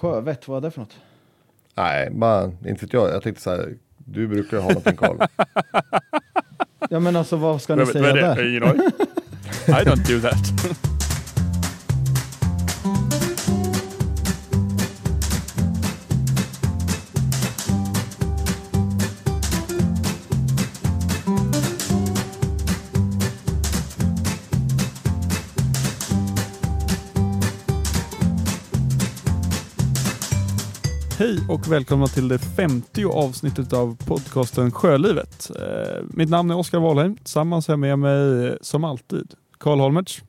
sjövett, vad är det för något? Nej, bara, inte vet jag. Jag tänkte så här, du brukar ju ha någonting Karl. Ja men alltså vad ska ni säga där? I don't do that. och välkomna till det 50 avsnittet av podcasten Sjölivet. Eh, mitt namn är Oskar Wahlheim. Tillsammans är jag med mig eh, som alltid Karl Holmertz.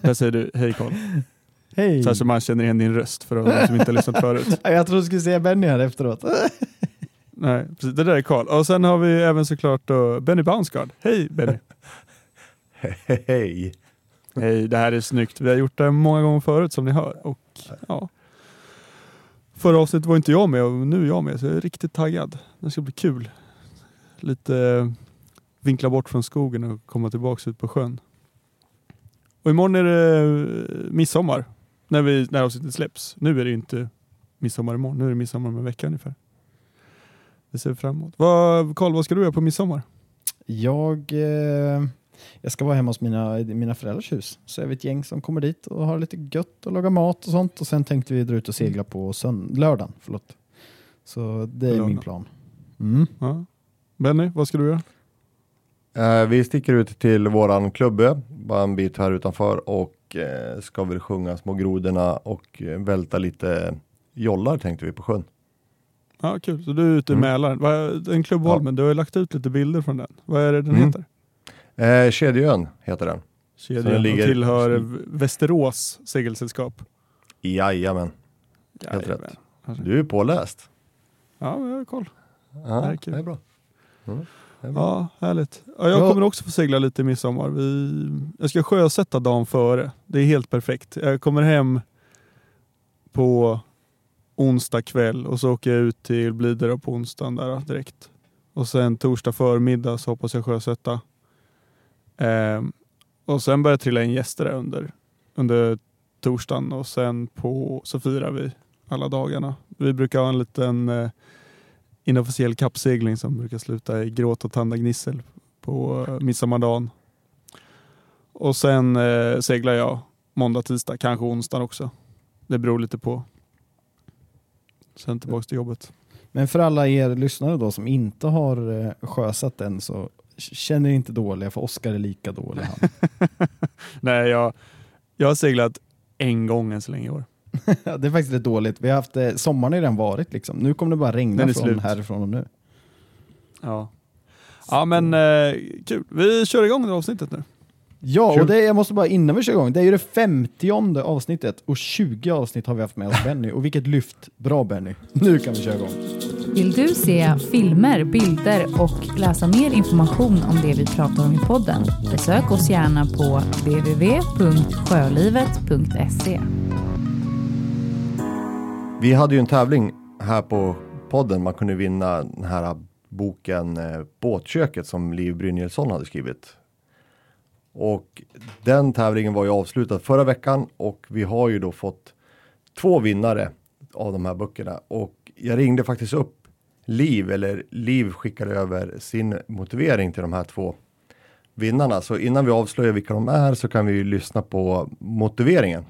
Där säger du hej Karl. Hej! Så så man känner igen din röst för de som inte har lyssnat förut. Ja, Jag trodde du skulle säga Benny här efteråt. Nej, precis, det där är Karl. Och sen har vi även såklart då Benny Bounsgaard. Hej Benny! Hej! Hej, det här är snyggt. Vi har gjort det många gånger förut som ni hör. Och, ja. Förra avsnittet var inte jag med och nu är jag med så jag är riktigt taggad. Det ska bli kul. Lite eh, vinkla bort från skogen och komma tillbaka ut på sjön. Och imorgon är det eh, midsommar när, vi, när avsnittet släpps. Nu är det inte midsommar imorgon, nu är det midsommar om en vecka ungefär. Det ser vi fram emot. Vad, Karl, vad ska du göra på midsommar? Jag, eh, jag ska vara hemma hos mina, mina föräldrars hus. Så är vi ett gäng som kommer dit och har lite gött och laga mat och sånt. Och sen tänkte vi dra ut och segla på sönd- lördagen. Förlåt. Så det är Lördag. min plan. Mm. Ja. Benny, vad ska du göra? Eh, vi sticker ut till våran klubbö, bara en bit här utanför och eh, ska väl sjunga Små grodorna och eh, välta lite jollar tänkte vi på sjön. Ja, kul. Så du är ute i Mm. Mälaren. Vad- En klubbholmen, du har ju lagt ut lite bilder från den. Vad är det den Mm. heter? Eh, Kedjeön heter den. Kedjan den ligger- tillhör Västerås segelsällskap. Jajamän, Helt Jajamän. rätt. du är påläst. Ja, jag har koll. Ja, Det är kul. det är bra. Mm, det är bra. Ja, härligt. Ja, jag Ja. kommer också få segla lite i midsommar. Vi... Jag ska sjösätta dagen före. Det är helt perfekt. Jag kommer hem på onsdag kväll och så åker jag ut till Blidö på onsdagen där direkt. Och sen torsdag förmiddag så hoppas jag sjösätta. Eh, och sen börjar trilla in gäster där under, under torsdagen och sen på, så firar vi alla dagarna. Vi brukar ha en liten eh, inofficiell kappsegling som brukar sluta i gråt och tandagnissel på eh, midsommardagen. Och sen eh, seglar jag måndag, tisdag, kanske onsdag också. Det beror lite på. Sen tillbaks till jobbet. Men för alla er lyssnare då som inte har eh, sjösatt än så känner er inte dåliga för Oskar är lika dålig han. Nej, jag, jag har seglat en gång än så länge i år. Det är faktiskt lite dåligt. Vi har haft, eh, sommaren har redan varit liksom. Nu kommer det bara regna från slut. härifrån och nu. Ja, ja men eh, kul. Vi kör igång det avsnittet nu. Ja, och det, jag måste bara innan vi kör igång. Det är ju det 50 avsnittet och 20 avsnitt har vi haft med oss Benny. Och vilket lyft. Bra Benny. Nu kan vi köra igång. Vill du se filmer, bilder och läsa mer information om det vi pratar om i podden? Besök oss gärna på www.sjölivet.se. Vi hade ju en tävling här på podden. Man kunde vinna den här boken eh, Båtköket som Liv Brynjelsson hade skrivit. Och den tävlingen var ju avslutad förra veckan och vi har ju då fått två vinnare av de här böckerna. Och jag ringde faktiskt upp Liv, eller Liv skickar över sin motivering till de här två vinnarna. Så innan vi avslöjar vilka de är så kan vi ju lyssna på motiveringen.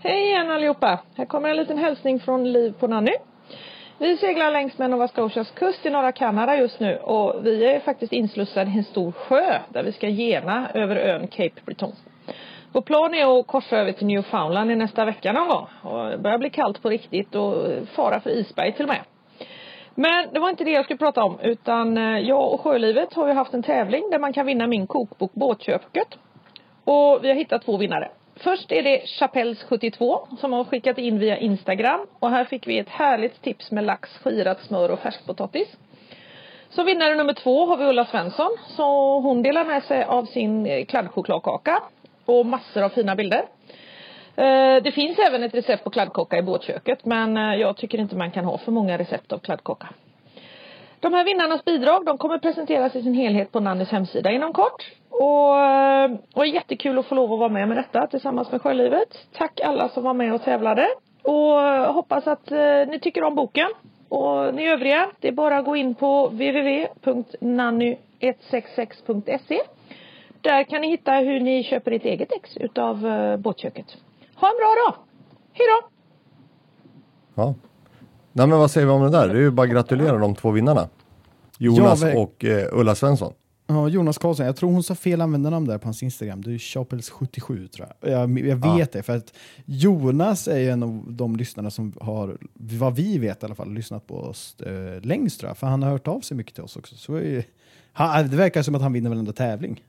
Hej igen allihopa! Här kommer en liten hälsning från Liv på Nanny. Vi seglar längs med Nova Scotias kust i norra Kanada just nu och vi är faktiskt inslussade i en stor sjö där vi ska gena över ön Cape Breton. Vår plan är att korsa över till Newfoundland i nästa vecka någon gång. Och det börjar bli kallt på riktigt och fara för isberg till och med. Men det var inte det jag skulle prata om utan eh, jag och Sjölivet har ju haft en tävling där man kan vinna min kokbok Båtköket. Och vi har hittat två vinnare. Först är det Chapels72 som har skickat in via Instagram och här fick vi ett härligt tips med lax, skirat smör och färskpotatis. Så vinnare nummer två har vi Ulla Svensson. Så hon delar med sig av sin eh, kladdchokladkaka och massor av fina bilder. Eh, det finns även ett recept på kladdkaka i båtköket men eh, jag tycker inte man kan ha för många recept av kladdkaka. De här vinnarnas bidrag de kommer presenteras i sin helhet på Nannys hemsida inom kort. Och, eh, och jättekul att få lov att vara med med detta tillsammans med Sjölivet. Tack alla som var med och tävlade. Och eh, hoppas att eh, ni tycker om boken. Och ni övriga, det är bara att gå in på www.nanny166.se. Där kan ni hitta hur ni köper ett eget ex utav eh, båtköket. Ha en bra dag! Hej då! Ja. Nej men vad säger vi om det där? Det är ju bara att gratulera de två vinnarna. Jonas Ja, verk- och eh, Ulla Svensson. Ja, Jonas Karlsson, jag tror hon sa fel användarnamn där på hans Instagram. Det är Chapels77 tror jag. Jag, jag Ja. vet det, för att Jonas är ju en av de lyssnarna som har, vad vi vet i alla fall, lyssnat på oss eh, längst tror jag. För han har hört av sig mycket till oss också. Så är, han, det verkar som att han vinner varenda tävling.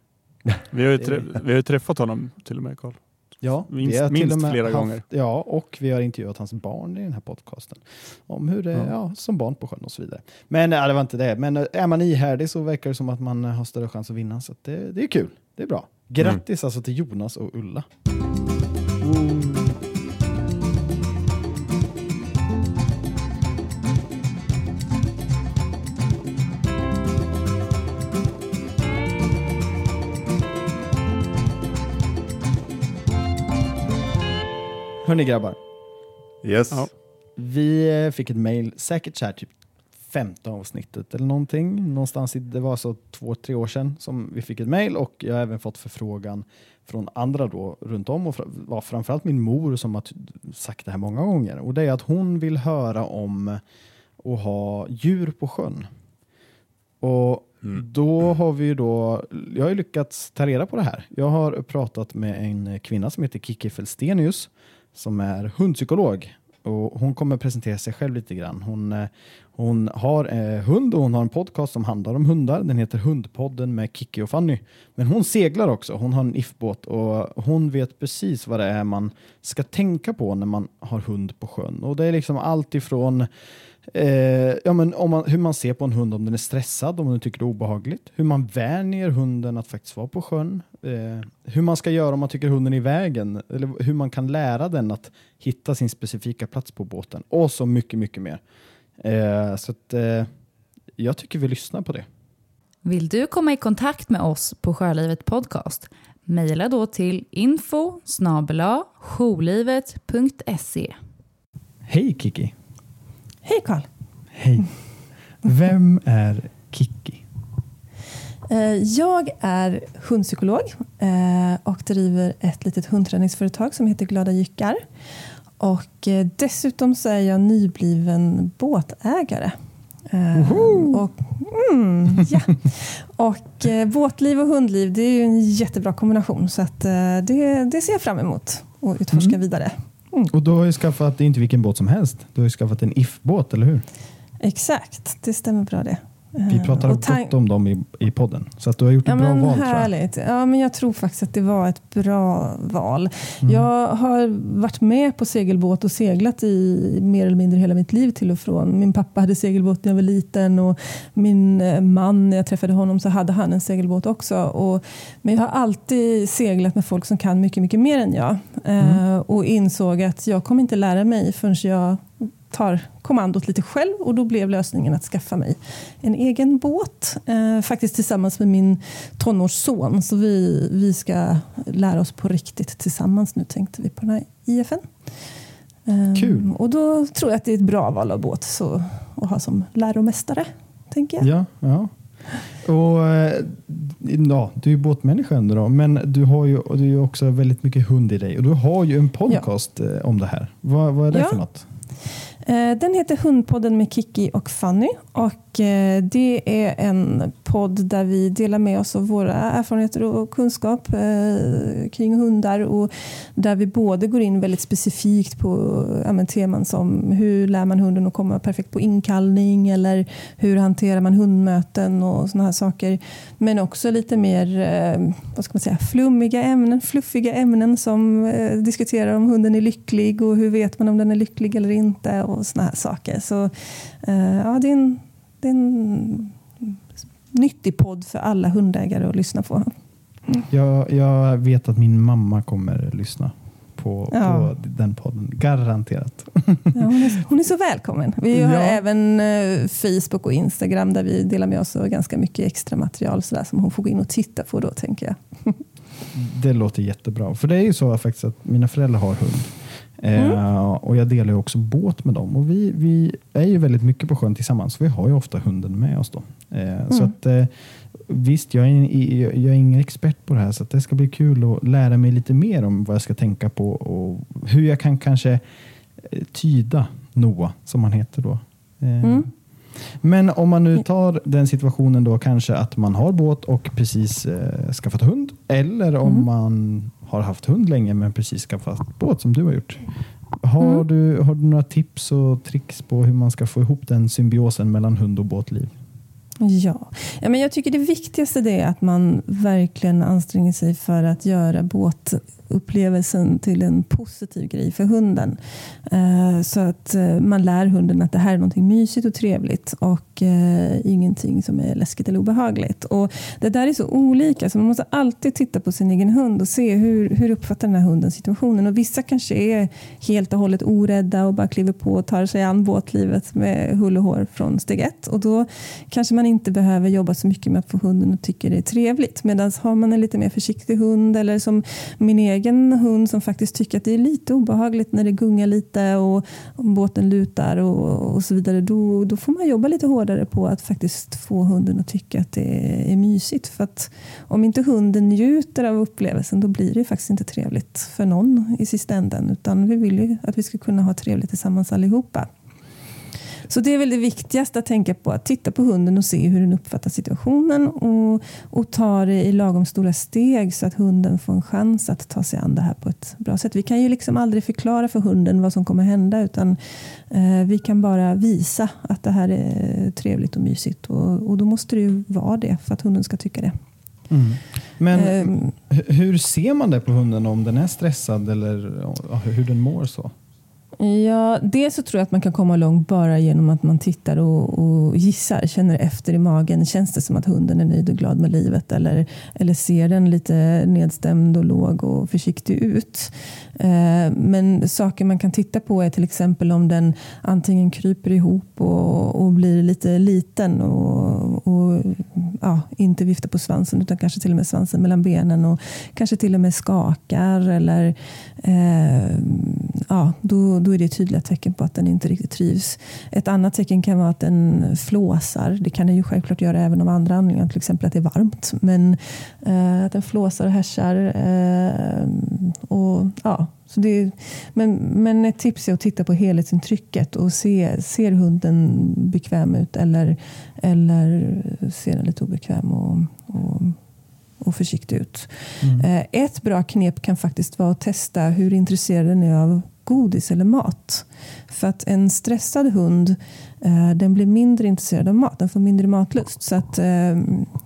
Vi har, ju trä, vi har ju träffat honom till och med Karl. Ja, Minst- vi minst flera haft, gånger. Ja, och vi har intervjuat hans barn i den här podcasten. Om hur det är Ja. ja. som barn på sjön och så vidare. Men ja, det var inte det. Men eh, är man ihärdig så verkar det som att man har större chans att vinna. Så det, det är kul. Det är bra. Grattis alltså till Jonas och Ulla. Hörni grabbar, Yes. Ja. vi eh, fick ett mail, säkert så här typ 15 avsnittet eller någonting. Någonstans i, det var så två, tre år sedan som vi fick ett mail och jag har även fått förfrågan från andra då runt om och fra, var framförallt min mor som har sagt det här många gånger och det är att hon vill höra om att ha djur på sjön. Och då har vi ju då, jag har ju lyckats ta reda på det här. Jag har pratat med en kvinna som heter Kiki Felstenius som är hundpsykolog. Och hon kommer presentera sig själv lite grann. Hon, eh, hon har eh, hund och hon har en podcast som handlar om hundar. Den heter Hundpodden med Kiki och Fanny. Men hon seglar också. Hon har en if-båt och hon vet precis vad det är man ska tänka på när man har hund på sjön. Och det är liksom allt ifrån Eh, ja, men om man, hur man ser på en hund, om den är stressad, om den tycker det är obehagligt. Hur man vänjer hunden att faktiskt vara på sjön. Eh, hur man ska göra om man tycker hunden är i vägen. Eller hur man kan lära den att hitta sin specifika plats på båten. Och så mycket, mycket mer. Eh, så att, eh, jag tycker vi lyssnar på det. Vill du komma i kontakt med oss på Sjölivet Podcast? Mejla då till info. Hej Kiki! Hej Karl! Hej! Vem är Kiki? Eh, Jag är hundpsykolog eh, och driver ett litet hundträningsföretag som heter Glada Jyckar. Och eh, dessutom så är jag nybliven båtägare. Och, mm, ja. och båtliv och hundliv det är ju en jättebra kombination så att, det, det ser jag fram emot att utforska Mm. vidare. Och du har ju skaffat, det är inte vilken båt som helst, du har ju skaffat en if-båt, eller hur? Exakt, det stämmer bra det. Vi Eh, pratar gott om dem i, i podden, så att du har gjort ett Ja, bra men val tror jag. härligt. Ja, men jag tror faktiskt att det var ett bra val. Mm. Jag har varit med på segelbåt och seglat i mer eller mindre hela mitt liv till och från. Min pappa hade segelbåt när jag var liten och min eh, man, när jag träffade honom så hade han en segelbåt också. Och, men jag har alltid seglat med folk som kan mycket, mycket mer än jag. Eh, och insåg att jag kommer inte lära mig förrän jag tar kommandot lite själv och då blev lösningen att skaffa mig en egen båt. Eh, faktiskt tillsammans med min tonårsson. Så vi, vi ska lära oss på riktigt tillsammans nu tänkte vi på den här IFN. Eh, Kul. Och då tror jag att det är ett bra val av båt så, att ha som läromästare. Tänker jag. Ja, ja. Och, eh, ja, du är ju båtmänniska ändå då, men du har ju du ju också väldigt mycket hund i dig och du har ju en podcast eh, om det här. Vad, vad är det Ja. för något? Eh, den heter Hundpodden med Kiki och Fanny. Och Eh, det är en podd där vi delar med oss av våra erfarenheter och kunskap eh, kring hundar. Och där vi både går in väldigt specifikt på ja, teman som hur lär man hunden att komma perfekt på inkallning eller hur hanterar man hundmöten och sådana här saker. Men också lite mer eh, vad ska man säga, flummiga ämnen, fluffiga ämnen som diskuterar om hunden är lycklig och hur vet man om den är lycklig eller inte och sådana här saker. Så ja, det är, en, det är en nyttig podd för alla hundägare att lyssna på. Jag, jag vet att min mamma kommer lyssna. på, Ja. på den podden. Garanterat. Ja, hon, är, hon är så välkommen. Vi har Ja. även eh, Facebook och Instagram där vi delar med oss av ganska mycket extra material så där, som hon får gå in och titta på då tänker jag. Det låter jättebra. För det är ju så faktiskt att mina föräldrar har hund. Eh, och jag delar också båt med dem. Och vi, vi är ju väldigt mycket på sjön tillsammans. Så vi har ju ofta hunden med oss då. Eh, Så att, eh, visst, jag är, jag är ingen expert på det här. Så det ska bli kul att lära mig lite mer om vad jag ska tänka på. Och hur jag kan kanske tyda Noah, som han heter då. Mm. Men om man nu tar den situationen då kanske att man har båt och precis eh, skaffat hund. Eller om Mm. man har haft hund länge men precis skaffat båt som du har gjort. Har, Mm. du, har du några tips och tricks på hur man ska få ihop den symbiosen mellan hund och båtliv? Ja. ja men jag tycker det viktigaste det är att man verkligen anstränger sig för att göra båtupplevelsen till en positiv grej för hunden. Eh, Så att eh, man lär hunden att det här är någonting mysigt och trevligt och eh, ingenting som är läskigt eller obehagligt. Och det där är så olika så man måste alltid titta på sin egen hund och se hur, hur uppfattar den här hunden situationen. Och vissa kanske är helt och hållet orädda och bara kliver på och tar sig an båtlivet med hull och hår från steg ett. Och då kanske man inte behöver jobba så mycket med att få hunden att tycka det är trevligt. Medan har man en lite mer försiktig hund eller som min egen hund som faktiskt tycker att det är lite obehagligt när det gungar lite och båten lutar och, och så vidare. Då, då får man jobba lite hårdare på att faktiskt få hunden att tycka att det är mysigt. För att om inte hunden njuter av upplevelsen då blir det faktiskt inte trevligt för någon i sista änden. Utan vi vill ju att vi ska kunna ha trevligt tillsammans allihopa. Så det är väl det viktigaste att tänka på. Att titta på hunden och se hur den uppfattar situationen och, och ta det i lagom stora steg så att hunden får en chans att ta sig an det här på ett bra sätt. Vi kan ju liksom aldrig förklara för hunden vad som kommer hända utan eh, vi kan bara visa att det här är trevligt och mysigt och, och då måste det ju vara det för att hunden ska tycka det. Men Ehm, hu- hur ser man det på hunden om den är stressad eller hur den mår så? Ja, dels så tror jag att man kan komma långt bara genom att man tittar och, och gissar, känner efter i magen. Känns det som att hunden är nöjd och glad med livet eller, eller ser den lite nedstämd och låg och försiktig ut? Eh, men saker man kan titta på är till exempel om den antingen kryper ihop och, och blir lite liten och, och ja, inte viftar på svansen utan kanske till och med svansen mellan benen och kanske till och med skakar eller eh, ja, då, då är det tydliga tecken på att den inte riktigt trivs. Ett annat tecken kan vara att den flåsar. Det kan den ju självklart göra även av andra anledningar, till exempel att det är varmt. Men eh, att den flåsar och härsar. Eh, och, ja, så det, men, men ett tips är att titta på helhetsintrycket och se, ser hunden bekväm ut eller, eller ser den lite obekväm och, och, och försiktig ut. Eh, Ett bra knep kan faktiskt vara att testa hur intresserad den är av godis eller mat. För att en stressad hund eh, den blir mindre intresserad av mat. Den får mindre matlust. Så att, eh,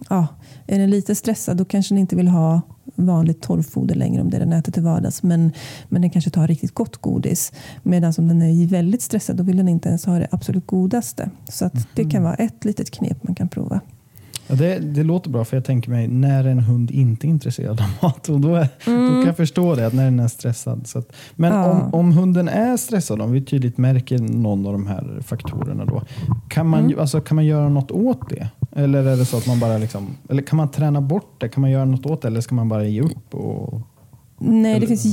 ja, är den lite stressad då kanske den inte vill ha vanligt torrfoder längre om det den äter till vardags. Men, men den kanske tar riktigt gott godis. Medan om den är väldigt stressad då vill den inte ens ha det absolut godaste. Så att det kan vara ett litet knep man kan prova. Ja, det, det låter bra för jag tänker mig när en hund inte är intresserad av mat. Och då, är, då kan jag förstå det, att när den är stressad. Så att, men Ja. om, om hunden är stressad, om vi tydligt märker någon av de här faktorerna då. Kan man, ju- alltså, kan man göra något åt det? Eller är det så att man bara liksom, eller kan man träna bort det? Kan man göra något åt det eller ska man bara ge upp? Och, Nej, det Eller- finns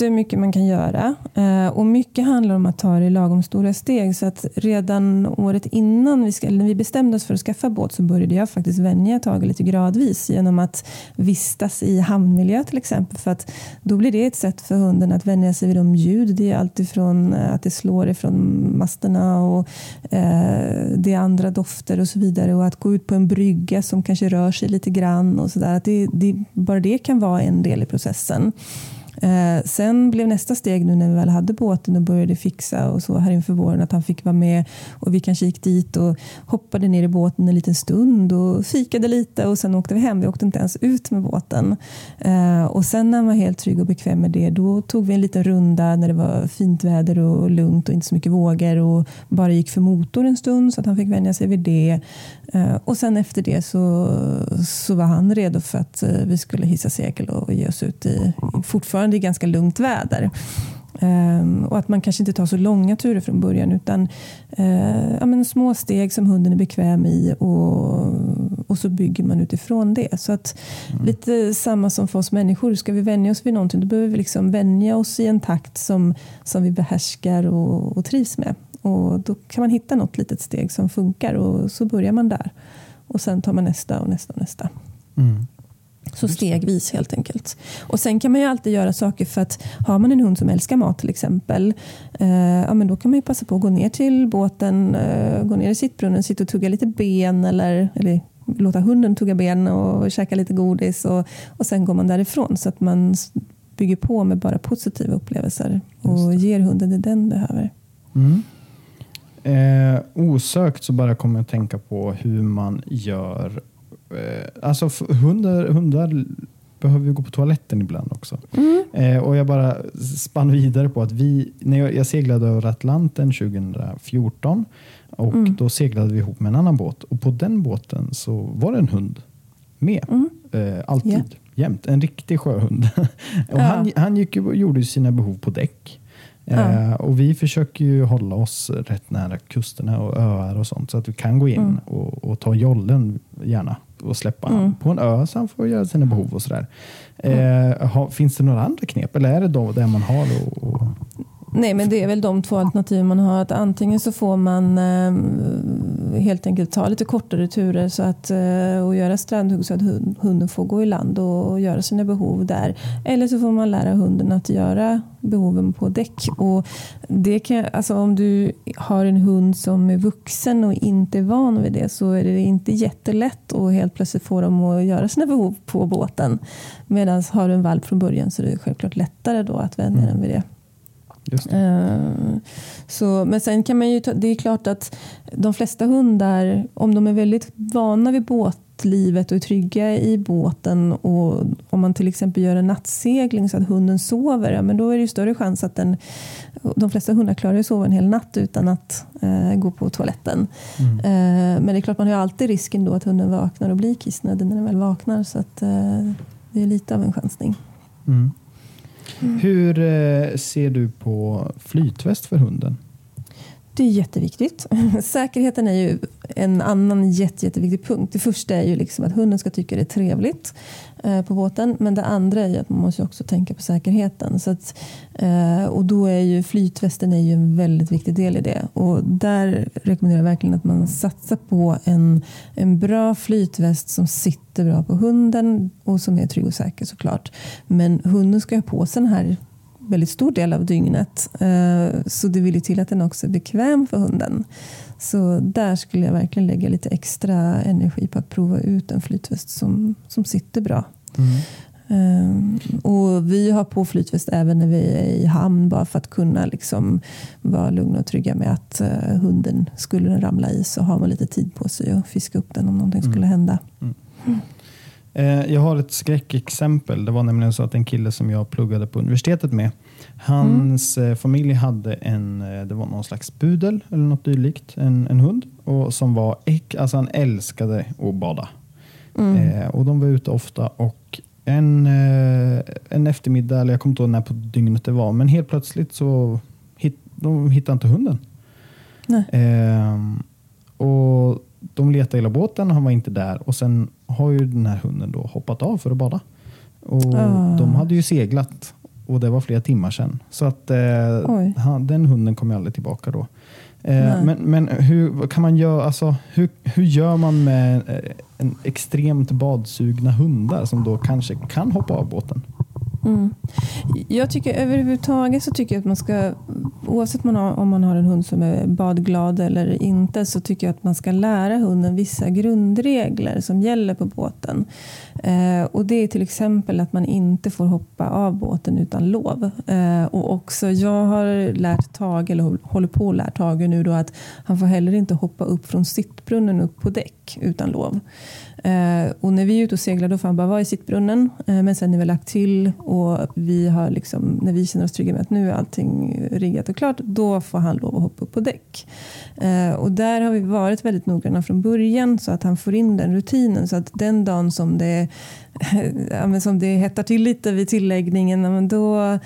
jättemycket man kan göra. Eh, och mycket handlar om att ta det i lagom stora steg. Så att redan året innan vi, ska, när vi bestämde oss för att skaffa båt så började jag faktiskt vänja taget lite gradvis genom att vistas i hamnmiljö till exempel. För att då blir det ett sätt för hunden att vänja sig vid de ljud. Det är alltifrån eh, att det slår ifrån masterna och eh, det är andra dofter och så vidare. Och att gå ut på en brygga som kanske rör sig lite grann och sådär. Det, det, bara det kan vara en del i processen. Eh, sen blev nästa steg nu när vi väl hade båten och började fixa och så här inför våren att han fick vara med och vi kanske gick dit och hoppade ner i båten en liten stund och fikade lite och sen åkte vi hem. Vi åkte inte ens ut med båten. Eh, och sen när han var helt trygg och bekväm med det då tog vi en liten runda när det var fint väder och lugnt och inte så mycket vågor och bara gick för motor en stund så att han fick vänja sig vid det. Eh, och sen efter det så, så var han redo för att eh, vi skulle hissa segel och ge oss ut i, fortfarande fortfarande är ganska lugnt väder. Um, och att man kanske inte tar så långa turer från början utan uh, ja, men små steg som hunden är bekväm i och, och så bygger man utifrån det. Så att mm. Lite samma som för oss människor, ska vi vänja oss vid någonting då behöver vi liksom vänja oss i en takt som, som vi behärskar och, och trivs med. Och Då kan man hitta något litet steg som funkar och så börjar man där. Och sen tar man nästa och nästa och nästa. Mm. Så stegvis helt enkelt. Och Sen kan man ju alltid göra saker för att har man en hund som älskar mat till exempel, eh, ja, men då kan man ju passa på att gå ner till båten, eh, gå ner i sittbrunnen, sitta och tugga lite ben eller, eller låta hunden tugga ben och käka lite godis och, och sen går man därifrån så att man bygger på med bara positiva upplevelser och ger hunden det den behöver. Mm. Eh, osökt så bara kommer jag att tänka på hur man gör alltså hundar, hundar behöver ju gå på toaletten ibland också. Mm. Eh, och jag bara spann vidare på att vi, när jag, jag seglade över Atlanten 2014 och mm. då seglade vi ihop med en annan båt och på den båten så var det en hund med. Mm. Eh, alltid, yeah. jämt. En riktig sjöhund. och ja. han, han gick gjorde sina behov på däck. Ja. och vi försöker ju hålla oss rätt nära kusterna och öar och sånt så att vi kan gå in mm. och, och, ta jollen gärna och släppa mm. på en ö så han får göra sina behov och sådär. Mm. Eh, ha, finns det några andra knep eller är det då det man har? Och, och... Nej, men det är väl de två alternativ man har. Att antingen så får man eh, helt enkelt ta lite kortare turer så att, eh, och göra strandhugg så att hunden får gå i land och, och, göra sina behov där. Eller så får man lära hunden att göra behoven på däck. Och det kan, alltså om du har en hund som är vuxen och inte är van vid det så är det inte jättelätt att helt plötsligt få dem att göra sina behov på båten. Medan har du en valp från början så är det självklart lättare då att vänja mm. den vid det. Uh, så, men sen kan man ju ta, det är klart att de flesta hundar, om de är väldigt vana vid båtlivet och är trygga i båten och om man till exempel gör en nattsegling så att hunden sover, ja, men då är det större chans att den, de flesta hundar klarar att sova en hel natt utan att uh, gå på toaletten. Mm. Uh, men det är klart man har alltid risken då att hunden vaknar och blir kissnödig när den väl vaknar så att det är lite av en chansning. Mm. Mm. Hur eh, ser du på flytväst för hunden? Det är jätteviktigt. Säkerheten är ju en annan jätte, jätteviktig punkt. Det första är ju liksom att hunden ska tycka det är trevligt eh, på båten. Men det andra är ju att man måste också tänka på säkerheten. Så att, eh, och då är ju flytvästen är ju en väldigt viktig del i det. Och där rekommenderar jag verkligen att man satsar på en, en bra flytväst som sitter bra på hunden och som är trygg och säker såklart. Men hunden ska ha på sig den här väldigt stor del av dygnet. Eh, så det vill ju till att den också är bekväm för hunden. Så där skulle jag verkligen lägga lite extra energi på att prova ut en flytväst som, som sitter bra. Mm. Um, och Vi har på flytväst även när vi är i hamn bara för att kunna liksom vara lugna och trygga med att uh, hunden, skulle den ramla i så har man lite tid på sig att fiska upp den om någonting mm. skulle hända. Eh, jag har ett skräckexempel. Det var nämligen så att en kille som jag pluggade på universitetet med, hans mm. familj hade en, eh, det var någon slags pudel eller något dylikt, en, en hund och som var äck, alltså han älskade att bada. Mm. Eh, och de var ute ofta och en, eh, en eftermiddag, eller jag kommer inte ihåg när på dygnet det var, men helt plötsligt så hit, de hittade inte hunden. Eh, och de letade hela båten, han var inte där och sen har ju den här hunden då hoppat av för att bada. Och oh. De hade ju seglat och det var flera timmar sedan. Så att eh, han, den hunden kom ju aldrig tillbaka då. Eh, men, men hur kan man göra, alltså, hur, hur gör man med eh, en extremt badsugna hundar som då kanske kan hoppa av båten? Mm. Jag tycker överhuvudtaget så tycker jag att man ska, oavsett man har, om man har en hund som är badglad eller inte, så tycker jag att man ska lära hunden vissa grundregler som gäller på båten. Eh, och Det är till exempel att man inte får hoppa av båten utan lov. Eh, och också, jag har lärt Tage, eller håller på att lära Tage nu, då, att han får heller inte hoppa upp från sittbrunnen upp på däck utan lov. Eh, och när vi är ute och seglar då får han bara vara i sittbrunnen. Eh, men sen är vi lagt till och vi har liksom, när vi känner oss trygga med att nu är allting riggat och klart, då får han lov att hoppa upp på däck. Eh, och där har vi varit väldigt noggranna från början så att han får in den rutinen. Så att den dagen som det, ja, men som det hettar till lite vid tilläggningen, ja, men då,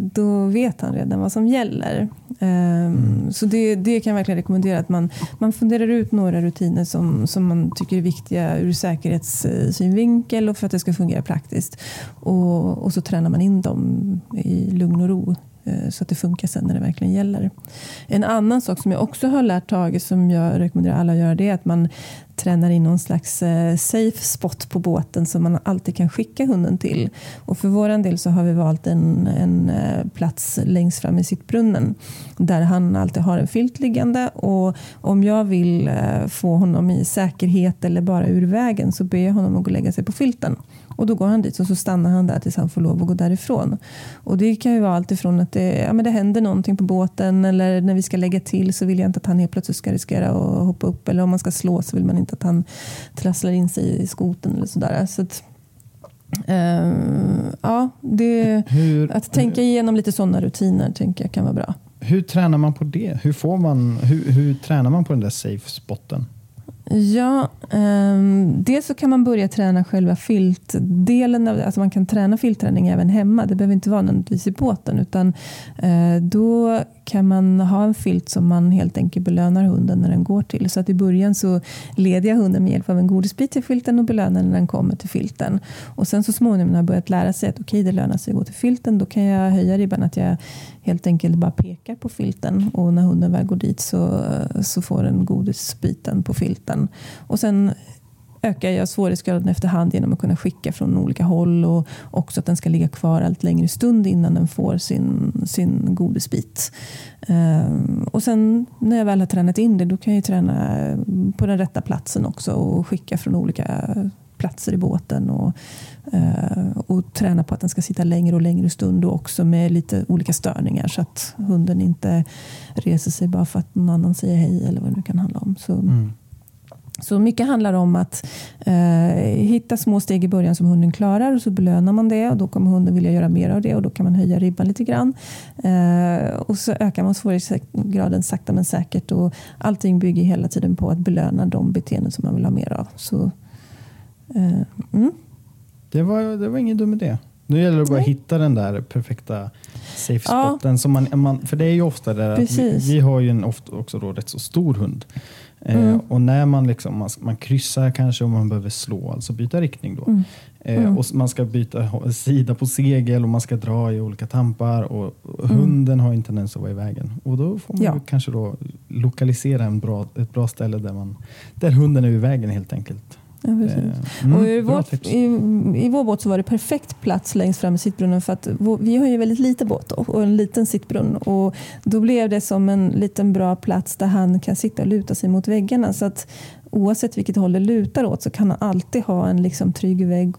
då vet han redan vad som gäller. Mm. Så det, det kan jag verkligen rekommendera att man, man funderar ut några rutiner som, som man tycker är viktiga ur säkerhetssynvinkel och för att det ska fungera praktiskt. Och, och så tränar man in dem i lugn och ro Eh, så att det funkar sen när det verkligen gäller. En annan sak som jag också har lärt Tage, som jag rekommenderar alla att göra, det är att man tränar in någon slags eh, safe spot på båten som man alltid kan skicka hunden till. Och för vår del så har vi valt en, en eh, plats längst fram i sittbrunnen där han alltid har en filt liggande. Och om jag vill eh, få honom i säkerhet eller bara ur vägen så ber jag honom att gå och lägga sig på filten. Och då går han dit och så stannar han där tills han får lov att gå därifrån. Och det kan ju vara allt ifrån att det, ja, men det händer någonting på båten eller när vi ska lägga till så vill jag inte att han helt plötsligt ska riskera att hoppa upp. Eller om man ska slå så vill man inte att han trasslar in sig i skoten eller sådär. Så att, uh, ja, det, hur, att tänka igenom lite sådana rutiner tänker jag kan vara bra. Hur tränar man på det? Hur, får man, hur, hur tränar man på den där safe spotten? Ja, um, dels så kan man börja träna själva filtdelen. Av, alltså man kan träna filtträning även hemma. Det behöver inte vara nödvändigtvis i båten. Utan uh, då kan man ha en filt som man helt enkelt belönar hunden när den går till. Så att i början så leder jag hunden med hjälp av en godisbit till filten och belönar när den kommer till filten. Och sen så småningom när jag börjat lära sig att okej, okay, det lönar sig att gå till filten, då kan jag höja ribban att jag helt enkelt bara pekar på filten och när hunden väl går dit så, så får den godisbiten på filten. Och sen ökar jag svårighetsgraden efterhand genom att kunna skicka från olika håll och också att den ska ligga kvar allt längre stund innan den får sin, sin godisbit. Um, och sen när jag väl har tränat in det, då kan jag träna på den rätta platsen också och skicka från olika platser i båten och, uh, och träna på att den ska sitta längre och längre stund och också med lite olika störningar så att hunden inte reser sig bara för att någon annan säger hej eller vad det nu kan handla om. Så, mm. Så mycket handlar om att eh, hitta små steg i början som hunden klarar och så belönar man det och då kommer hunden vilja göra mer av det och då kan man höja ribban lite grann. Eh, och så ökar man svårighetsgraden sakta men säkert och allting bygger hela tiden på att belöna de beteenden som man vill ha mer av. Så, eh, mm. det, var, det var ingen dum idé. Nu gäller det bara att hitta den där perfekta safe spoten. Ja. Som man, man, för det är ju ofta det att vi, vi, har ju en ofta också då rätt så stor hund. Eh, mm. Eh, och när man, liksom, man, man kryssar kanske och man behöver slå, alltså byta riktning då. Mm. Eh, mm. och man ska byta sida på segel och man ska dra i olika tampar och, och mm. hunden har en tendens att vara i vägen. Och då får man ja. kanske då lokalisera en bra, ett bra ställe där, man, där hunden är i vägen helt enkelt. Ja, eh, mm, och i, vårt, i, I vår båt så var det perfekt plats längst fram i sittbrunnen för att vår, vi har ju väldigt lite båt och en liten sittbrunn. Och då blev det som en liten bra plats där han kan sitta och luta sig mot väggarna. Så att oavsett vilket håll det lutar åt så kan han alltid ha en liksom trygg vägg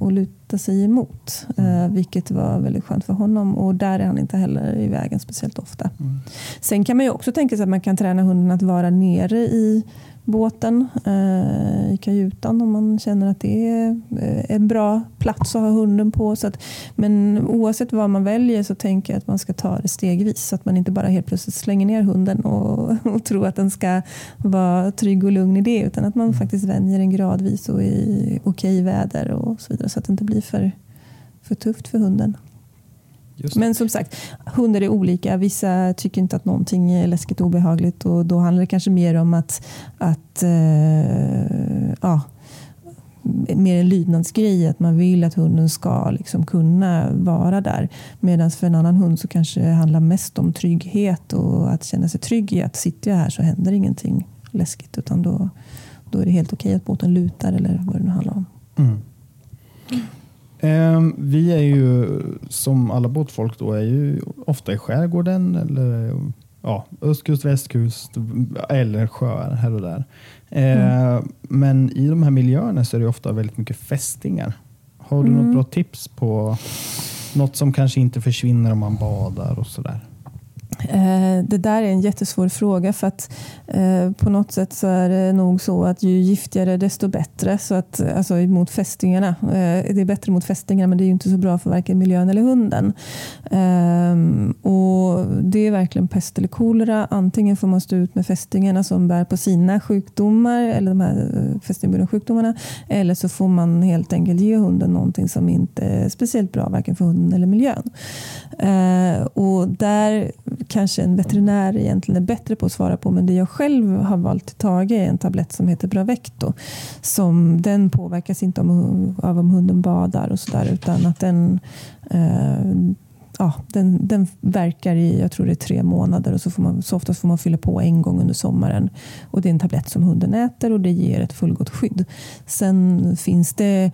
att luta sig emot. Mm. Eh, vilket var väldigt skönt för honom och där är han inte heller i vägen speciellt ofta. Mm. Sen kan man ju också tänka sig att man kan träna hunden att vara nere i båten eh, i kajutan om man känner att det är eh, en bra plats att ha hunden på. Så att, men oavsett vad man väljer så tänker jag att man ska ta det stegvis så att man inte bara helt plötsligt slänger ner hunden och, och tror att den ska vara trygg och lugn i det utan att man mm. faktiskt vänjer den gradvis och i okej väder och så vidare så att det inte blir för, för tufft för hunden. Men som sagt, hundar är olika. Vissa tycker inte att någonting är läskigt och obehagligt och då handlar det kanske mer om att, att uh, ja, mer en lydnadsgrej, att man vill att hunden ska liksom kunna vara där. Medan för en annan hund så kanske det handlar mest om trygghet och att känna sig trygg i att sitter jag här så händer ingenting läskigt utan då, då är det helt okej att båten lutar eller vad det nu handlar om. Mm. Ehm, vi är ju som alla båtfolk då är ju ofta i skärgården eller ja, östkust, västkust eller sjöar här och där. Mm. Men i de här miljöerna så är det ofta väldigt mycket fästingar. Har du mm. något bra tips på något som kanske inte försvinner om man badar och sådär? Eh, det där är en jättesvår fråga för att eh, på något sätt så är det nog så att ju giftigare desto bättre. Så att, alltså mot fästingarna. Eh, det är bättre mot fästingarna men det är ju inte så bra för varken miljön eller hunden. Ehm, och Det är verkligen pest eller kolera. Antingen får man stå ut med fästingarna som bär på sina sjukdomar eller de här fästingburna sjukdomarna. Eller så får man helt enkelt ge hunden någonting som inte är speciellt bra varken för hunden eller miljön. Och där kanske en veterinär egentligen är bättre på att svara på. Men det jag själv har valt att ta är en tablett som heter Bravecto. Som, den påverkas inte av om hunden badar och sådär utan att den eh, ja, den, den verkar i jag tror det är tre månader och så, får man, så oftast får man fylla på en gång under sommaren. Och Det är en tablett som hunden äter och det ger ett fullgott skydd. Sen finns det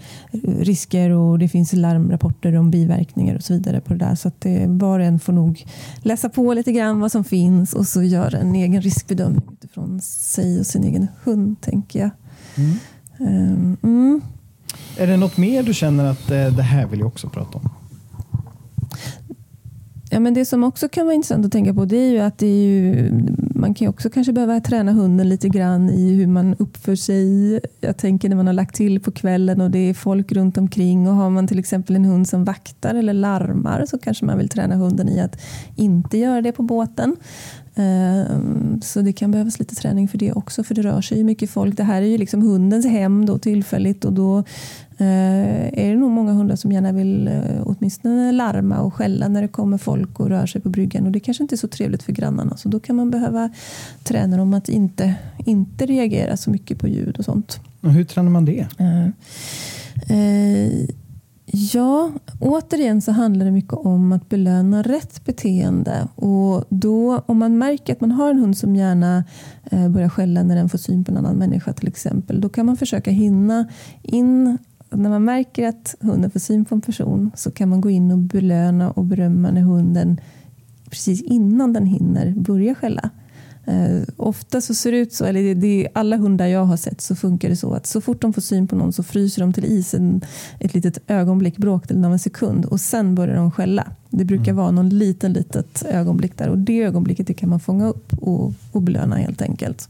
risker och det finns larmrapporter om biverkningar och så vidare på det där. Så att det, var och en får nog läsa på lite grann vad som finns och så göra en egen riskbedömning utifrån sig och sin egen hund, tänker jag. Mm. Um, mm. Är det något mer du känner att eh, det här vill jag också prata om? Ja, men det som också kan vara intressant att tänka på det är ju att det är ju, man kan ju också kanske behöva träna hunden lite grann i hur man uppför sig. Jag tänker när man har lagt till på kvällen och det är folk runt omkring och har man till exempel en hund som vaktar eller larmar så kanske man vill träna hunden i att inte göra det på båten. Ehm, så det kan behövas lite träning för det också, för det rör sig ju mycket folk. Det här är ju liksom hundens hem då tillfälligt och då är det nog många hundar som gärna vill eh, åtminstone larma och skälla när det kommer folk och rör sig på bryggan. Och det kanske inte är så trevligt för grannarna, så då kan man behöva träna dem att inte, inte reagera så mycket på ljud och sånt. Och hur tränar man det? Uh, uh, Ja, återigen så handlar det mycket om att belöna rätt beteende. Och då, om man märker att man har en hund som gärna eh, börjar skälla när den får syn på en annan människa till exempel, då kan man försöka hinna in när man märker att hunden får syn på en person så kan man gå in och belöna och berömma när hunden precis innan den hinner börja skälla. Eh, ofta så ser det ut så, eller det, det, alla hundar jag har sett så funkar det så att så fort de får syn på någon så fryser de till isen ett litet ögonblick, bråkdelen av en sekund och sen börjar de skälla. Det brukar mm. vara någon liten litet ögonblick där och det ögonblicket det kan man fånga upp och, och belöna helt enkelt.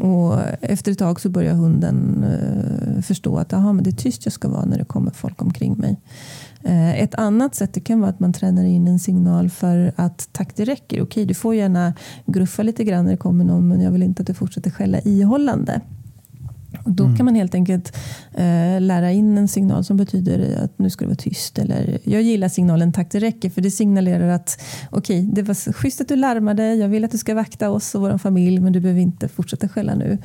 Och efter ett tag så börjar hunden eh, förstå att aha, men det är tyst jag ska vara när det kommer folk omkring mig. Eh, ett annat sätt det kan vara att man tränar in en signal för att tack det räcker. Okej, du får gärna gruffa lite grann när det kommer någon men jag vill inte att du fortsätter skälla ihållande. Och då mm. kan man helt enkelt eh, lära in en signal som betyder att nu ska du vara tyst. Eller, jag gillar signalen tack det räcker för det signalerar att okej, okay, det var schysst att du larmade. Jag vill att du ska vakta oss och vår familj men du behöver inte fortsätta skälla nu.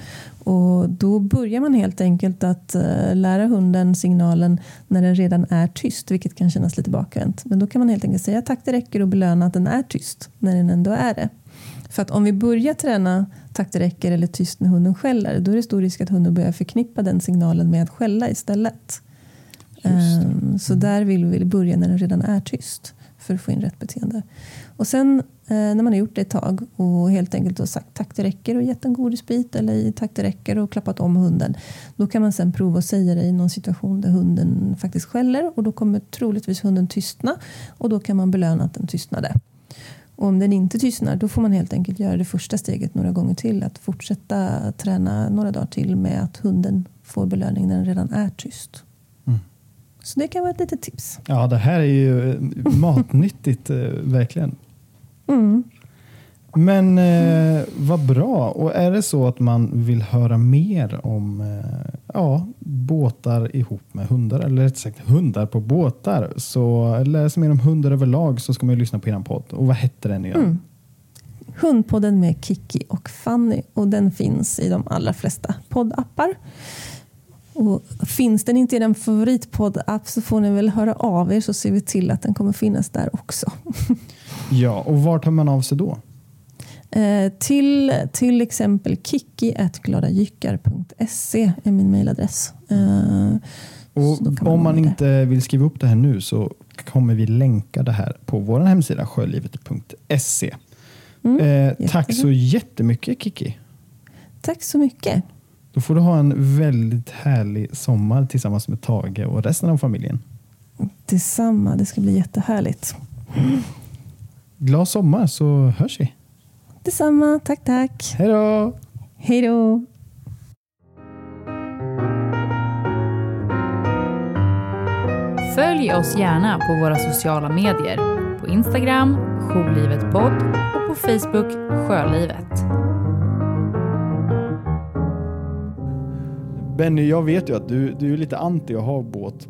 Och då börjar man helt enkelt att eh, lära hunden signalen när den redan är tyst, vilket kan kännas lite bakvänt. Men då kan man helt enkelt säga tack det räcker och belöna att den är tyst när den ändå är det. För att om vi börjar träna tack det räcker eller tyst när hunden skäller, då är det stor risk att hunden börjar förknippa den signalen med att skälla istället. Um, så mm. där vill vi börja när den redan är tyst för att få in rätt beteende. Och sen eh, när man har gjort det ett tag och helt enkelt har sagt tack det räcker och gett en godisbit eller tack det räcker och klappat om hunden. Då kan man sen prova att säga det i någon situation där hunden faktiskt skäller och då kommer troligtvis hunden tystna och då kan man belöna att den tystnade. Och om den inte tystnar då får man helt enkelt göra det första steget några gånger till. Att fortsätta träna några dagar till med att hunden får belöning när den redan är tyst. Mm. Så det kan vara ett litet tips. Ja, det här är ju eh, matnyttigt, eh, verkligen. Mm. Men eh, vad bra. Och är det så att man vill höra mer om eh, ja, båtar ihop med hundar, eller rätt sagt hundar på båtar, så läsa mer om hundar överlag så ska man lyssna på er podd. Och vad hette den igen? Mm. Hundpodden med Kiki och Fanny och den finns i de allra flesta poddappar. Och finns den inte i den favoritpodd-app så får ni väl höra av er så ser vi till att den kommer finnas där också. ja, och var tar man av sig då? Eh, till till exempel kikki.gladajyckar.se är min mejladress. Eh, och om man inte vill skriva upp det här nu så kommer vi länka det här på vår hemsida sjölivet.se. Mm, eh, tack så jättemycket Kiki. Tack så mycket. Då får du ha en väldigt härlig sommar tillsammans med Tage och resten av familjen. Detsamma, det ska bli jättehärligt. glad sommar så hörs vi. Detsamma, tack tack. Hej då! Hej då. Följ oss gärna på våra sociala medier. På Instagram, Jourlivetpodd och på Facebook, Sjölivet. Benny, jag vet ju att du, du är lite anti att ha båt.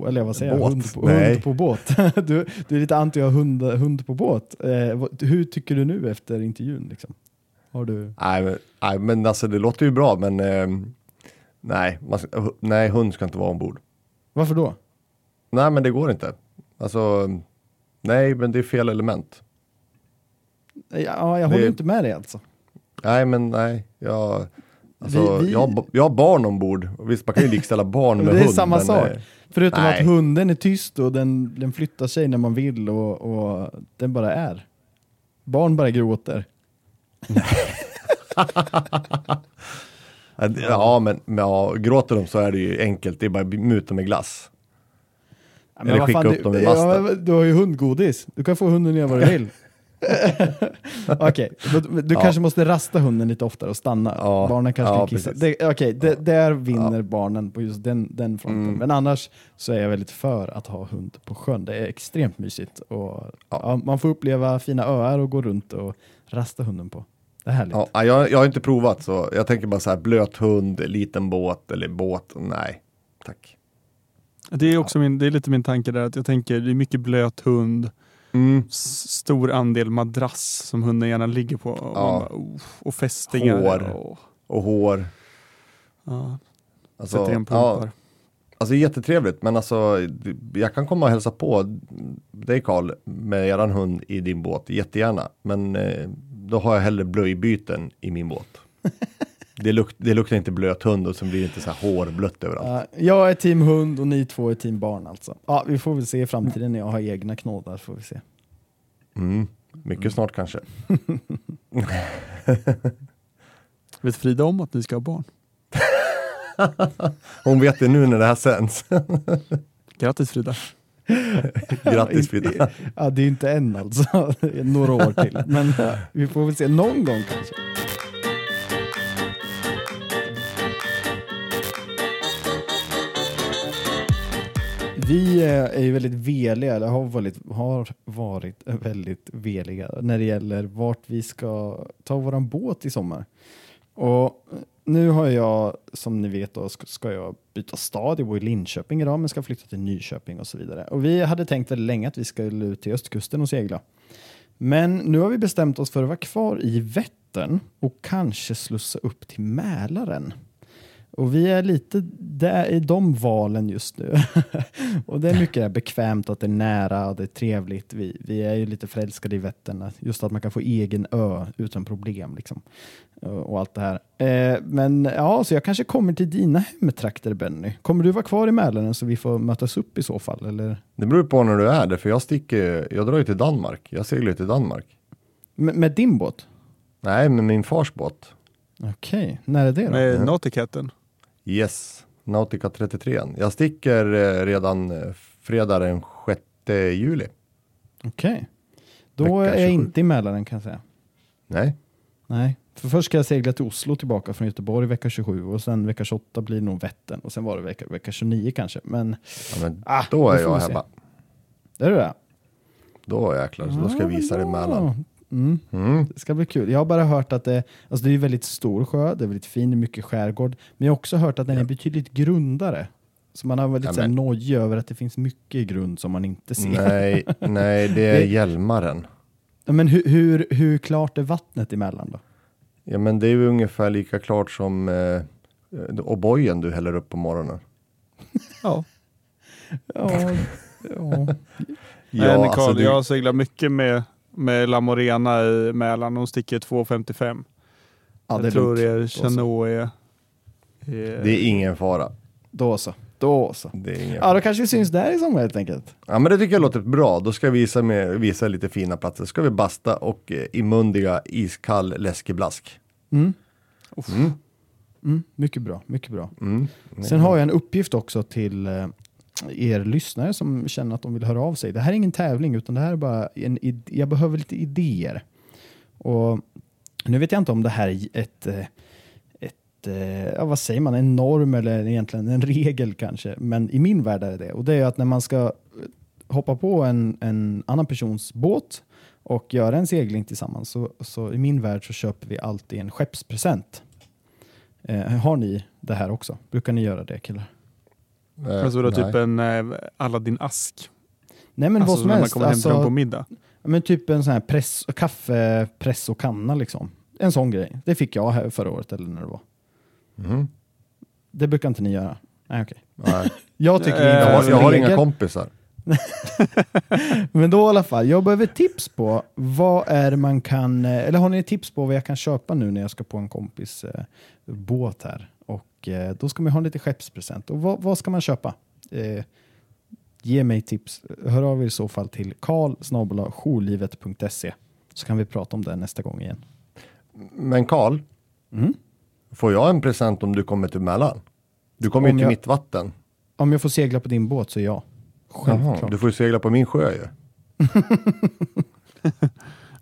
Bo- Eller vad säger? Båt? Hund på, Nej. hund på båt. Du, du är lite anti att hund, hund på båt. Eh, hur tycker du nu efter intervjun? Liksom? Har du... Nej, men, nej, men alltså det låter ju bra, men ehm, nej, man, ska- nej, hund ska inte vara ombord. Varför då? Nej, men det går inte. Alltså, nej, men det är fel element. Ja, jag Det- håller inte med dig alltså. Nej, men nej, jag, alltså, Vi- vi- Jag, jag har barn ombord. Visst, man kan ju likställa barn med det är hund. samma sak. eh, Förutom Nej. att hunden är tyst och den, den flyttar sig när man vill och, och den bara är. Barn bara gråter. Ja, det- Ja, men, men ja, gråter de så är det ju enkelt. Det är bara muta med glass. Ja, Eller skicka fan, upp du, dem i ja, masten. Du har ju hundgodis. Du kan få hunden att göra vad du vill. Okej, men du Ja. kanske måste rasta hunden lite oftare och stanna. Ja, Barnen kanske ja, kan kissa. Okej, det, där vinner barnen på just den, den fronten. Mm. Men annars så är jag väldigt för att ha hund på sjön. Det är extremt mysigt. Och, ja. man får uppleva fina öar och gå runt och rasta hunden på. Det är härligt. Ja, ja, jag, jag har inte provat så jag tänker bara så här blöt hund, liten båt eller båt. Nej, tack. Det är också min, det är lite min tanke där att jag tänker det är mycket blöt hund, Mm. stor andel madrass som hunden gärna ligger på och, Ja. bara, oh, och fästingar. Hår. Och, Och hår. ja, Alltså, sätter igen ja, pumpar. alltså jättetrevligt men alltså jag kan komma och hälsa på dig Karl med eran hund i din båt jättegärna. Men eh, då har jag hellre blöjbyten i min båt. det, luk det luktar inte blöt hund och så blir det inte så här hårblött överallt. Ja, jag är team hund och ni två är team barn alltså. Ja, vi får väl se i framtiden när jag har egna knådar. Får vi se. Mm. Mycket snart kanske. Vet Frida om att ni ska ha barn? Hon vet det nu när det här sänds. Grattis Frida! Grattis Frida. Ja, det är inte än alltså. Några år till. Men vi får väl se någon gång kanske. Vi eh, är ju väldigt veliga, eller har varit, har varit väldigt veliga när det gäller vart vi ska ta våran båt i sommar. Och nu har jag, som ni vet, då, ska- ska jag byta stad. Jag bor i Linköping idag, men ska flytta till Nyköping och så vidare. Och vi hade tänkt väldigt länge att vi skulle ut till östkusten och segla. Men nu har vi bestämt oss för att vara kvar i Vättern och kanske slussa upp till Mälaren. Och vi är lite där i de valen just nu. och det är mycket bekvämt att det är nära och det är trevligt. Vi, vi är ju lite förälskade i Vättern. att- Just att man kan få egen ö utan problem. Liksom. Och och allt det här. Eh, men ja, så jag kanske kommer till dina hemtrakter Benny. Kommer du vara kvar i Mälaren så vi får mötas upp i så fall? Eller? Det beror på när du är där, för jag sticker, jag drar ju till Danmark. Jag seglar ju till Danmark. Med, med din båt? Nej, med min fars båt. Okej, när är det då? Med Nauticaten. Yes, Nautica 33. Jag sticker eh, redan eh, fredag den 6 juli. Okej. Då Vecka är jag 27. inte i Mälaren kan jag säga. Nej, Nej, för först ska jag segla till Oslo tillbaka från Göteborg vecka 27 och sen vecka 28 blir nog Vättern och sen var det vecka, vecka 29 kanske. Men ja, men ah, då är jag hemma. Är du det? Då jäklar, så då ska jag visa dig Mälaren. Mm, Mm. det ska bli kul. Jag har bara hört att det, alltså det är en väldigt stor sjö, det är väldigt fin, mycket skärgård. Men jag har också hört att den är betydligt grundare. Så man har varit Ja, ja, nojig över att det finns mycket grund som man inte ser. Nej, nej, det är Det- Hjälmaren. Ja, Men hur, hur, hur klart är vattnet emellan då? Ja, men det är ju ungefär lika klart som eh, O'boyen du häller upp på morgonen. Ja. Ja, ja. Nej, Nicole, alltså du- jag seglar mycket med, med La Morena i Mälaren. Hon sticker 2,55. ja det jag tror det är är... det är ingen fara. Då så. Då så. Det är ingen Ja, då kanske vi syns där i sommar helt enkelt. Ja men det tycker jag låter bra. Då ska jag visa, med, visa lite fina platser. Ska vi basta och eh, imundiga iskall läskeblask. Mm. Mm. Mm, mycket bra, mycket bra. Mm. Sen har jag en uppgift också till, eh, er lyssnare som känner att de vill höra av sig. Det här är ingen tävling utan det här är bara en idé. jag behöver lite idéer. Och nu vet jag inte om det här är ett, eh, ett eh, ja, vad säger man, en norm eller egentligen en regel kanske. Men i min värld är det det. Och det är att när man ska hoppa på en, en annan persons båt och göra en segling tillsammans så, så i min värld så köper vi alltid en skeppspresent. Eh, har ni det här också? Brukar ni göra det killar? Eh, Alltså då typ en eh, Aladdin-ask. Nej men alltså vad som när man helst. kommer hem till dem Alltså, på middag. men typ en sån här press, kaffepress och kanna liksom. En sån grej. Det fick jag här förra året eller när det var. Mhm. Det brukar inte ni göra? Nej okej. Nej. Jag tycker Eh, inte Jag, har, jag har inga kompisar. Men då i alla fall, jag behöver tips på vad är man kan, eh, eller har ni tips på vad jag kan köpa nu när jag ska på en kompis eh, båt här? Och eh, då ska man ha lite skeppspresent. Och vad, vad ska man köpa? Eh, ge mig tips. Hör av er i så fall till karl så kan vi prata om det nästa gång igen. Men Karl, Mm. får jag en present om du kommer till Mälaren? Du kommer ju Om till jag- mitt vatten. Om jag får segla på din båt så ja. Självklart. Jaha, du får ju segla på min sjö ju.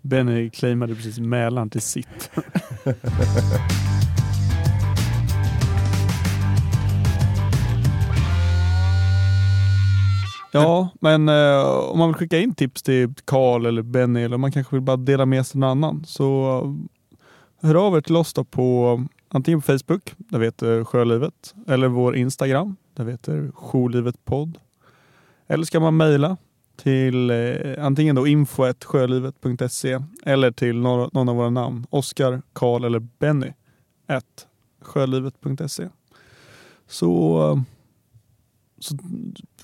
Benny claimade precis Mälaren till sitt. Ja, men eh, om man vill skicka in tips till Karl eller Benny eller man kanske vill bara dela med sig till någon annan så eh, hör av er till oss då på antingen på Facebook, där vi heter Sjölivet, eller vår Instagram, där vi heter Sjolivetpodd. Eller ska man mejla till eh, antingen då info.sjölivet.se eller till någon, någon av våra namn. Oskar, Karl eller Benny. At sjölivet.se. Så, eh, så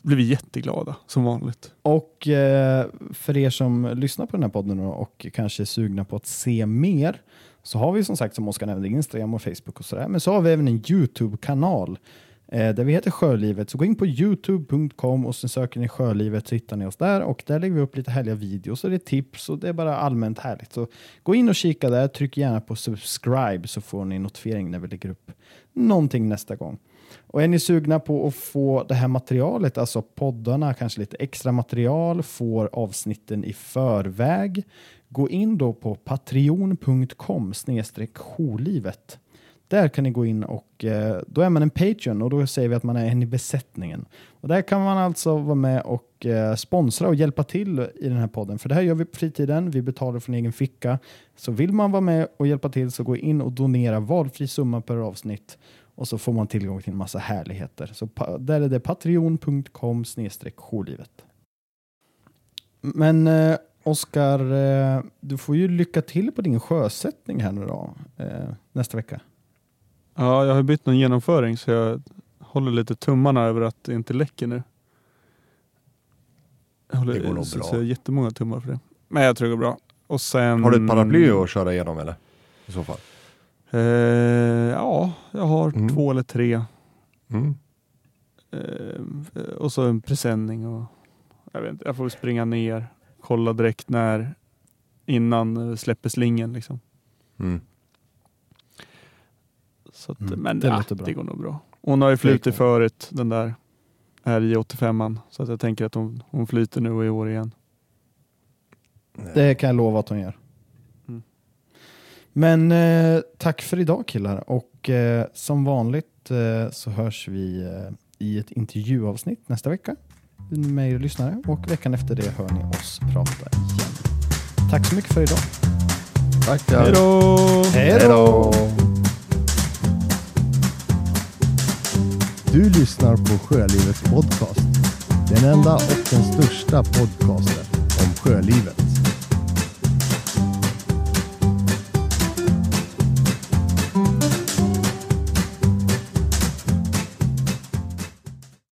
blir vi jätteglada som vanligt. Och eh, för er som lyssnar på den här podden och kanske är sugna på att se mer så har vi som sagt som Oskar nämnde Instagram och Facebook och sådär. Men så har vi även en YouTube-kanal eh, där vi heter Sjölivet. Så gå in på youtube.com och sen söker ni Sjölivet så hittar ni oss där och där lägger vi upp lite härliga videos och det är tips och det är bara allmänt härligt. Så gå in och kika där, tryck gärna på subscribe så får ni notifiering när vi lägger upp någonting nästa gång. Och är ni sugna på att få det här materialet, alltså poddarna, kanske lite extra material, får avsnitten i förväg, gå in då på patreon.com snedstreck. Där kan ni gå in och eh, då är man en Patreon och då säger vi att man är en i besättningen. Och där kan man alltså vara med och eh, sponsra och hjälpa till i den här podden. För det här gör vi på fritiden, vi betalar från egen ficka. Så vill man vara med och hjälpa till så gå in och donera valfri summa per avsnitt och så får man tillgång till en massa härligheter. Så där är det patreon.com snedstreck jourlivet. Men eh, Oskar, eh, du får ju lycka till på din sjösättning här nu då, eh, nästa vecka. Ja, jag har bytt någon genomföring så jag håller lite tummarna över att det inte läcker nu. Jag håller, Det går nog så, bra. Så jag har jättemånga tummar för det. Men jag tror det går bra. Och sen, Har du ett paraply att köra igenom eller? I så fall. Eh, ja, jag har Mm. två eller tre. Mm. Eh, och så en presenning. Och, jag, vet inte, jag får springa ner, kolla direkt när innan eh, släpper slingen. Liksom. Mm. Så att, Mm, men det ja, det går nog bra. Hon har ju flutit förut, den där RJ85an. Så att jag tänker att hon, hon flyter nu och i år igen. Det kan jag lova att hon gör. Men eh, tack för idag killar och eh, som vanligt eh, så hörs vi eh, i ett intervjuavsnitt nästa vecka med er lyssnare och veckan efter det hör ni oss prata igen. Tack så mycket för idag. Tackar. Hej då! Hej då! Du lyssnar på Sjölivets podcast. Den enda och den största podcasten om sjölivet.